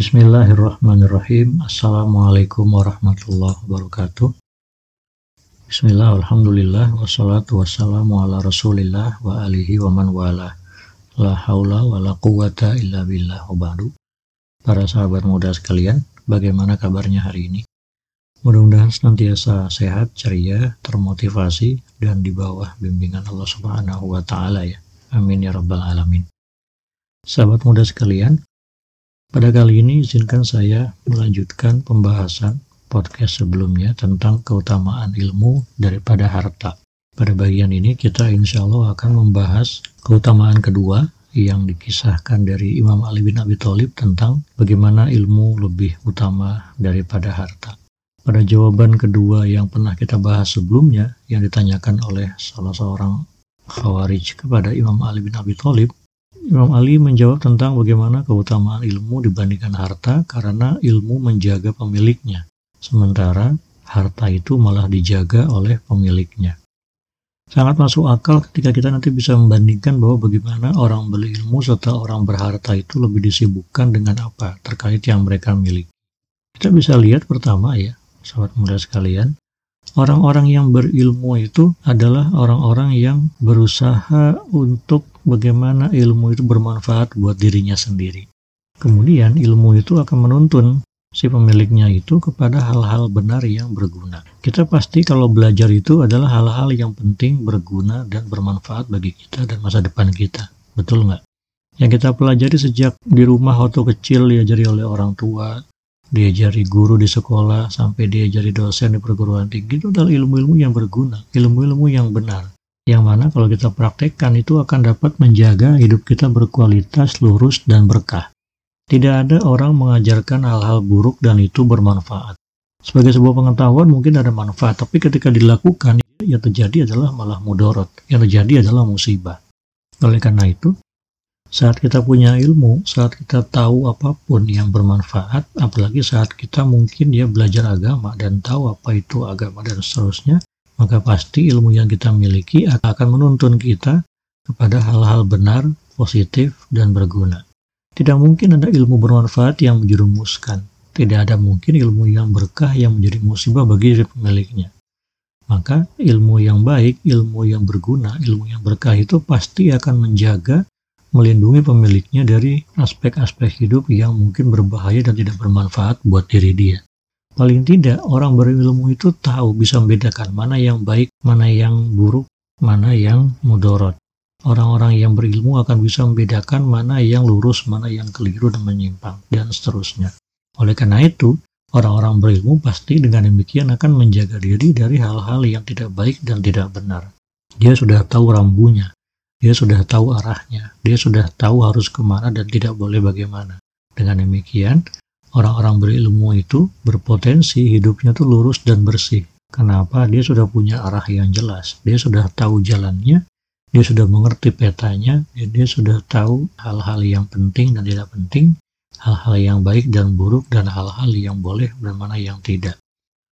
Bismillahirrahmanirrahim. Assalamualaikum warahmatullahi wabarakatuh. Bismillah, alhamdulillah, wassalatu wassalamu ala rasulillah wa alihi wa man wala. La haula wa la quwata illa billah wa ba'du. Para sahabat muda sekalian, bagaimana kabarnya hari ini? Mudah-mudahan senantiasa sehat, ceria, termotivasi, dan di bawah bimbingan Allah Subhanahu wa Ta'ala ya. Amin ya Rabbal 'Alamin. Sahabat muda sekalian, pada kali ini izinkan saya melanjutkan pembahasan podcast sebelumnya tentang keutamaan ilmu daripada harta. Pada bagian ini kita insya Allah akan membahas keutamaan kedua yang dikisahkan dari Imam Ali bin Abi Thalib tentang bagaimana ilmu lebih utama daripada harta. Pada jawaban kedua yang pernah kita bahas sebelumnya yang ditanyakan oleh salah seorang khawarij kepada Imam Ali bin Abi Thalib, Imam Ali menjawab tentang bagaimana keutamaan ilmu dibandingkan harta karena ilmu menjaga pemiliknya sementara harta itu malah dijaga oleh pemiliknya. Sangat masuk akal ketika kita nanti bisa membandingkan bahwa bagaimana orang beli ilmu serta orang berharta itu lebih disibukkan dengan apa terkait yang mereka miliki. Kita bisa lihat pertama ya, sahabat muda sekalian, orang-orang yang berilmu itu adalah orang-orang yang berusaha untuk bagaimana ilmu itu bermanfaat buat dirinya sendiri. Kemudian ilmu itu akan menuntun si pemiliknya itu kepada hal-hal benar yang berguna. Kita pasti kalau belajar itu adalah hal-hal yang penting, berguna, dan bermanfaat bagi kita dan masa depan kita. Betul nggak? Yang kita pelajari sejak di rumah waktu kecil diajari oleh orang tua, diajari guru di sekolah, sampai diajari dosen di perguruan tinggi, itu adalah ilmu-ilmu yang berguna, ilmu-ilmu yang benar. Yang mana kalau kita praktekkan itu akan dapat menjaga hidup kita berkualitas, lurus, dan berkah. Tidak ada orang mengajarkan hal-hal buruk dan itu bermanfaat. Sebagai sebuah pengetahuan mungkin ada manfaat, tapi ketika dilakukan, yang terjadi adalah malah mudorot. Yang terjadi adalah musibah. Oleh karena itu, saat kita punya ilmu, saat kita tahu apa pun yang bermanfaat, apalagi saat kita mungkin dia belajar agama dan tahu apa itu agama dan seterusnya, maka pasti ilmu yang kita miliki akan menuntun kita kepada hal-hal benar, positif, dan berguna. Tidak mungkin ada ilmu bermanfaat yang menjerumuskan. Tidak ada mungkin ilmu yang berkah yang menjadi musibah bagi pemiliknya. Maka ilmu yang baik, ilmu yang berguna, ilmu yang berkah itu pasti akan menjaga, melindungi pemiliknya dari aspek-aspek hidup yang mungkin berbahaya dan tidak bermanfaat buat diri dia. Paling tidak orang berilmu itu tahu bisa membedakan mana yang baik, mana yang buruk, mana yang mudorot. Orang-orang yang berilmu akan bisa membedakan mana yang lurus, mana yang keliru dan menyimpang, dan seterusnya. Oleh karena itu, orang-orang berilmu pasti dengan demikian akan menjaga diri dari hal-hal yang tidak baik dan tidak benar. Dia sudah tahu rambunya, dia sudah tahu arahnya, dia sudah tahu harus ke mana dan tidak boleh bagaimana. Dengan demikian, orang-orang berilmu itu berpotensi hidupnya tuh lurus dan bersih. Kenapa? Dia sudah punya arah yang jelas, dia sudah tahu jalannya, dia sudah mengerti petanya, dia sudah tahu hal-hal yang penting dan tidak penting, hal-hal yang baik dan buruk, dan hal-hal yang boleh dan mana yang tidak.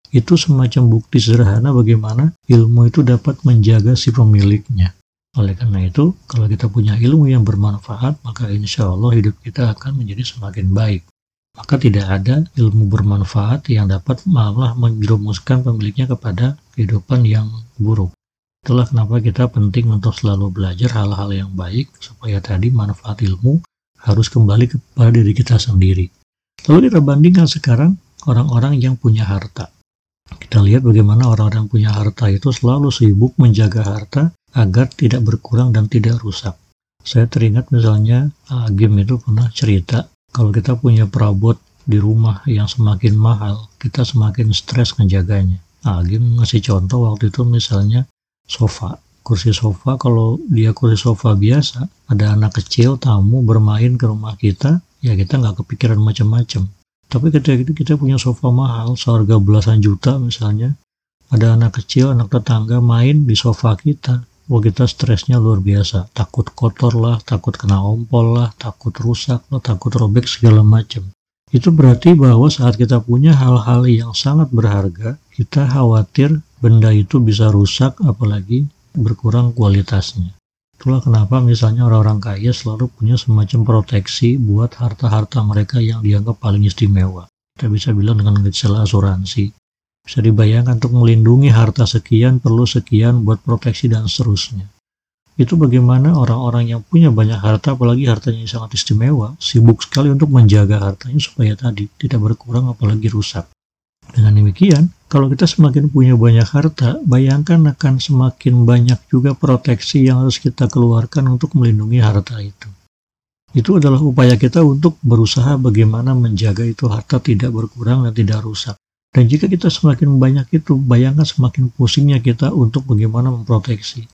Itu semacam bukti sederhana bagaimana ilmu itu dapat menjaga si pemiliknya. Oleh karena itu, kalau kita punya ilmu yang bermanfaat, maka insya Allah hidup kita akan menjadi semakin baik. Maka tidak ada ilmu bermanfaat yang dapat malah menjerumuskan pemiliknya kepada kehidupan yang buruk. Itulah kenapa kita penting untuk selalu belajar hal-hal yang baik supaya tadi manfaat ilmu harus kembali kepada diri kita sendiri. Lalu kita bandingkan sekarang orang-orang yang punya harta. Kita lihat bagaimana orang-orang punya harta itu selalu sibuk menjaga harta agar tidak berkurang dan tidak rusak. Saya teringat misalnya Agim itu pernah cerita kalau kita punya perabot di rumah yang semakin mahal, kita semakin stres menjaganya. Agim ngasih contoh waktu itu misalnya sofa kursi sofa kalau dia kursi sofa biasa ada anak kecil tamu bermain ke rumah kita ya kita nggak kepikiran macam-macam tapi ketika itu kita punya sofa mahal seharga belasan juta misalnya ada anak kecil anak tetangga main di sofa kita Wah kita stresnya luar biasa, takut kotor lah, takut kena ompol lah, takut rusak lah, takut robek segala macam. Itu berarti bahwa saat kita punya hal-hal yang sangat berharga, kita khawatir benda itu bisa rusak apalagi berkurang kualitasnya. Itulah kenapa misalnya orang-orang kaya selalu punya semacam proteksi buat harta-harta mereka yang dianggap paling istimewa. Kita bisa bilang dengan gejala asuransi. Bisa dibayangkan untuk melindungi harta sekian perlu sekian buat proteksi dan seterusnya. Itu bagaimana orang-orang yang punya banyak harta, apalagi hartanya yang sangat istimewa, sibuk sekali untuk menjaga hartanya supaya tadi tidak berkurang apalagi rusak. Dengan demikian, kalau kita semakin punya banyak harta, bayangkan akan semakin banyak juga proteksi yang harus kita keluarkan untuk melindungi harta itu. Itu adalah upaya kita untuk berusaha bagaimana menjaga itu harta tidak berkurang dan tidak rusak. Dan jika kita semakin banyak itu, bayangkan semakin pusingnya kita untuk bagaimana memproteksi.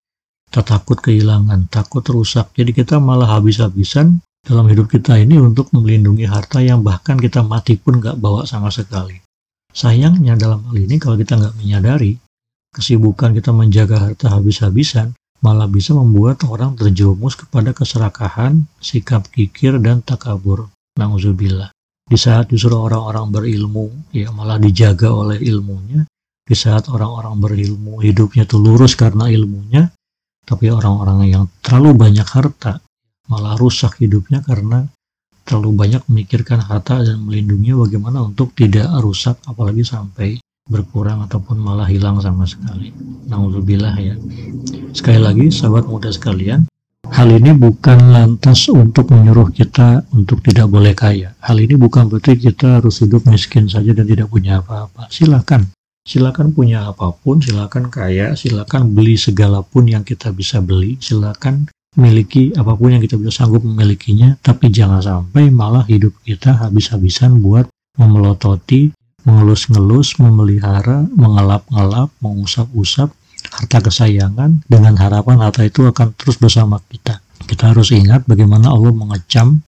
Kita takut kehilangan, takut rusak. Jadi kita malah habis-habisan dalam hidup kita ini untuk melindungi harta yang bahkan kita mati pun gak bawa sama sekali. Sayangnya dalam hal ini kalau kita nggak menyadari, kesibukan kita menjaga harta habis-habisan malah bisa membuat orang terjerumus kepada keserakahan, sikap kikir, dan takabur. Nauzubillah. Di saat justru orang-orang berilmu, ya malah dijaga oleh ilmunya. Di saat orang-orang berilmu, hidupnya tuh lurus karena ilmunya. Tapi orang-orang yang terlalu banyak harta, malah rusak hidupnya karena terlalu banyak memikirkan harta dan melindungi bagaimana untuk tidak rusak apalagi sampai berkurang ataupun malah hilang sama sekali. Nauzubillah ya. Sekali lagi sahabat muda sekalian, hal ini bukan lantas untuk menyuruh kita untuk tidak boleh kaya. Hal ini bukan berarti kita harus hidup miskin saja dan tidak punya apa-apa. Silakan. Silakan punya apa pun, silakan kaya, silakan beli segala pun yang kita bisa beli, silakan miliki apa pun yang kita bisa sanggup memilikinya, tapi jangan sampai malah hidup kita habis-habisan buat memelototi, mengelus-ngelus, memelihara, mengelap-ngelap, mengusap-usap harta kesayangan dengan harapan harta itu akan terus bersama kita. Kita harus ingat bagaimana Allah mengecam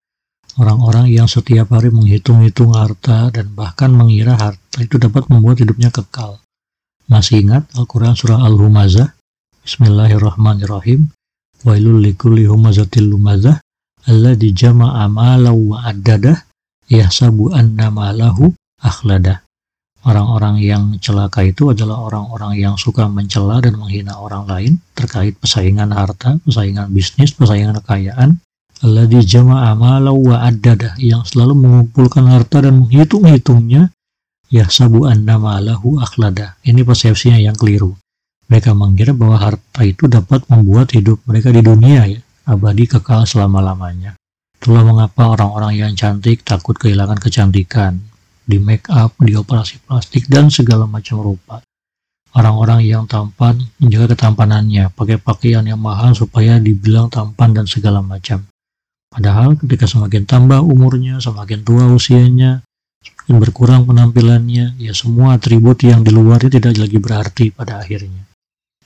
orang-orang yang setiap hari menghitung-hitung harta dan bahkan mengira harta itu dapat membuat hidupnya kekal. Masih ingat Al-Quran Surah Al-Humazah? Bismillahirrahmanirrahim. Wailul likulli humazatil lumazah alladzi jama'a malau wa yahsabu anna akhladah. Orang-orang yang celaka itu adalah orang-orang yang suka mencela dan menghina orang lain terkait persaingan harta, persaingan bisnis, persaingan kekayaan. Alladzi jama'a malau wa addadah yang selalu mengumpulkan harta dan menghitung-hitungnya yahsabu anna malahu akhladah. Ini persepsinya yang keliru. Mereka mengira bahwa harta itu dapat membuat hidup mereka di dunia ya, abadi kekal selama-lamanya. Itulah mengapa orang-orang yang cantik takut kehilangan kecantikan, di make up, di operasi plastik, dan segala macam rupa. Orang-orang yang tampan menjaga ketampanannya, pakai pakaian yang mahal supaya dibilang tampan dan segala macam. Padahal ketika semakin tambah umurnya, semakin tua usianya, semakin berkurang penampilannya, ya semua atribut yang di luarnya tidak lagi berarti pada akhirnya.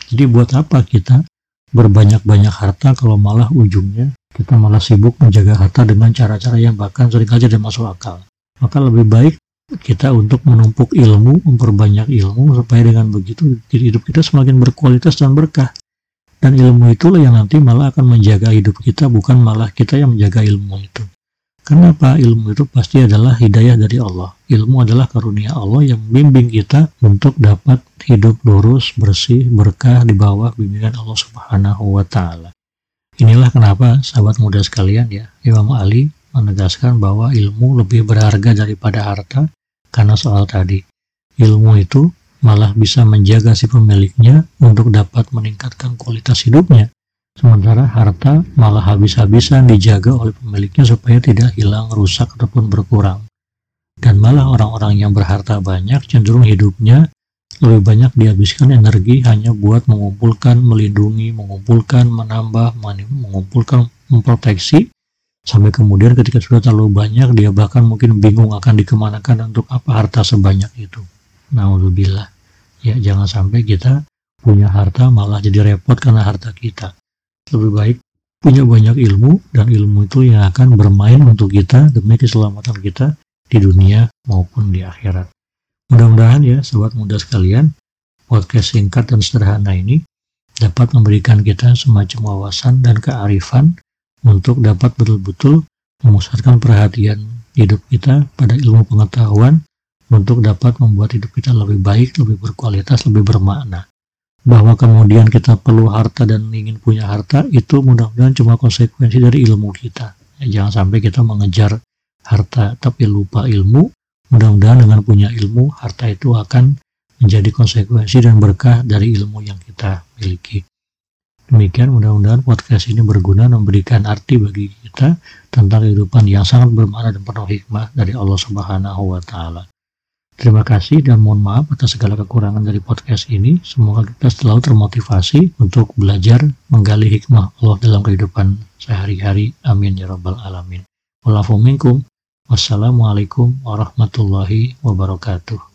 Jadi buat apa kita berbanyak-banyak harta kalau malah ujungnya kita malah sibuk menjaga harta dengan cara-cara yang bahkan sering aja tidak masuk akal. Maka lebih baik kita untuk menumpuk ilmu, memperbanyak ilmu supaya dengan begitu hidup kita semakin berkualitas dan berkah. Dan ilmu itulah yang nanti malah akan menjaga hidup kita, bukan malah kita yang menjaga ilmu itu. Kenapa ilmu itu pasti adalah hidayah dari Allah. Ilmu adalah karunia Allah yang membimbing kita untuk dapat hidup lurus, bersih, berkah di bawah bimbingan Allah Subhanahu wa taala. Inilah kenapa sahabat muda sekalian ya, Imam Ali menegaskan bahwa ilmu lebih berharga daripada harta karena soal tadi. Ilmu itu malah bisa menjaga si pemiliknya untuk dapat meningkatkan kualitas hidupnya Sementara harta malah habis-habisan dijaga oleh pemiliknya supaya tidak hilang, rusak, ataupun berkurang. Dan malah orang-orang yang berharta banyak cenderung hidupnya lebih banyak dihabiskan energi hanya buat mengumpulkan, melindungi, mengumpulkan, menambah, mengumpulkan, memproteksi, sampai kemudian ketika sudah terlalu banyak, dia bahkan mungkin bingung akan dikemanakan untuk apa harta sebanyak itu. Naudzubillah. Ya, jangan sampai kita punya harta malah jadi repot karena harta kita lebih baik punya banyak ilmu dan ilmu itu yang akan bermain untuk kita demi keselamatan kita di dunia maupun di akhirat. Mudah-mudahan ya sobat muda sekalian, podcast singkat dan sederhana ini dapat memberikan kita semacam wawasan dan kearifan untuk dapat betul-betul memusatkan perhatian hidup kita pada ilmu pengetahuan untuk dapat membuat hidup kita lebih baik, lebih berkualitas, lebih bermakna. bahwa kemudian kita perlu harta dan ingin punya harta itu mudah-mudahan cuma konsekuensi dari ilmu kita. Ya, jangan sampai kita mengejar harta tapi lupa ilmu. Mudah-mudahan dengan punya ilmu harta itu akan menjadi konsekuensi dan berkah dari ilmu yang kita miliki. Demikian mudah-mudahan podcast ini berguna memberikan arti bagi kita tentang kehidupan yang sangat bermakna dan penuh hikmah dari Allah Subhanahu wa taala. Terima kasih dan mohon maaf atas segala kekurangan dari podcast ini. Semoga kita selalu termotivasi untuk belajar menggali hikmah Allah dalam kehidupan sehari-hari. Amin ya rabbal alamin. Wassalamualaikum warahmatullahi wabarakatuh.